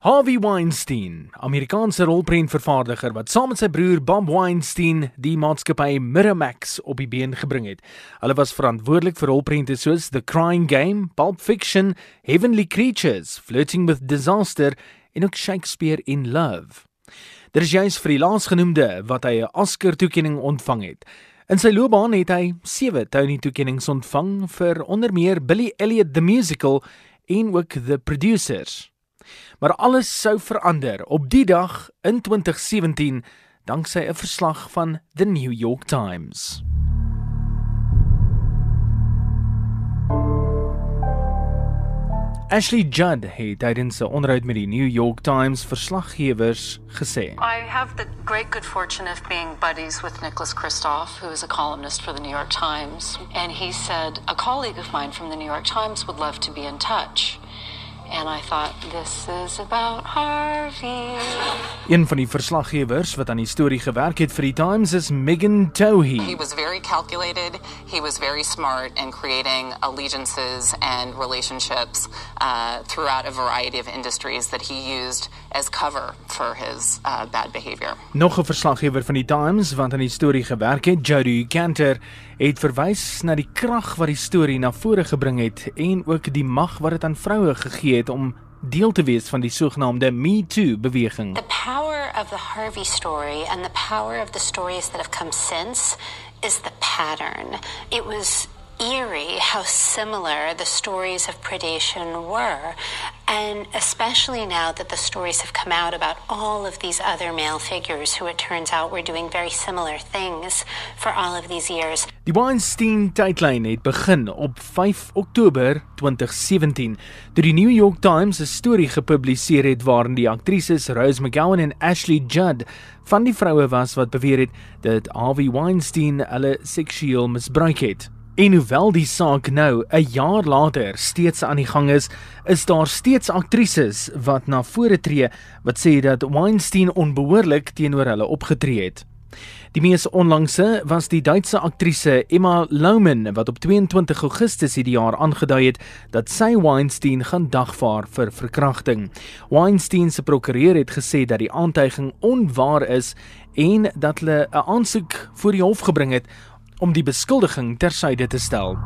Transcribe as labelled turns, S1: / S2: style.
S1: Harvey Weinstein, Amerikaanse rolprentvervaardiger wat saam met sy broer Bob Weinstein die maatskappy Miramax op die been gebring het. Hulle was verantwoordelik vir rolprente soos The Crying Game, Pulp Fiction, Heavenly Creatures, Flirting with Disaster en ook Shakespeare in Love. Dit is juis vir die laasgenoemde wat hy 'n Oscar-toekenning ontvang het. In sy loopbaan het hy 7 Tony-toekennings ontvang vir onder meer Billy Elliot the Musical en ook The Producers. Maar alles sou verander op die dag in 2017 danksy 'n verslag van The New York Times. Ashley Judd het tydens 'n onderhoud met die New York Times verslaggewers gesê:
S2: I have the great good fortune of being buddies with Nicholas Kristof, who is a columnist for the New York Times, and he said a colleague of mine from the New York Times would love to be in touch. And I thought this is about Harvey.
S1: Een van die verslaggewers wat aan die storie gewerk het vir die Times is Megan Tohey.
S3: He was very calculated. He was very smart in creating allegiances and relationships uh, throughout a variety of industries that he used as cover for his uh, bad behavior.
S1: Nog 'n verslaggewer van die Times wat aan die storie gewerk het, Jody Cantor, het verwys na die krag wat die storie na vore gebring het en ook die mag wat dit aan vroue gegee het om deel te wees van die sogenaamde Me Too beweging.
S4: The power of the Harvey story and the power of the stories that have come since is the pattern. It was eerie how similar the stories of predation were. And especially now that the stories have come out about all of these other male figures who it turns out were doing very similar things for all of these years.
S1: Die Weinstein tydlyn het begin op 5 Oktober 2017 toe die New York Times 'n storie gepubliseer het waarin die aktrises Rose McGowan en Ashley Judd van die vroue was wat beweer het dat Harvey Weinstein hulle seksueel misbruik het. En hoewel die saak nou 'n jaar later steeds aan die gang is, is daar steeds aktrises wat na vore tree wat sê dat Weinstein onbehoorlik teenoor hulle opgetree het. Die mees onlangse was die Duitse aktrise Emma Lohman wat op 22 Augustus hierdie jaar aangedui het dat sy Weinstein gaan dagvaar vir verkrachting. Weinstein se prokureur het gesê dat die aantuiging onwaar is en dat hulle 'n aansoek voor die hof gebring het om die beskuldiging tersyde te stel.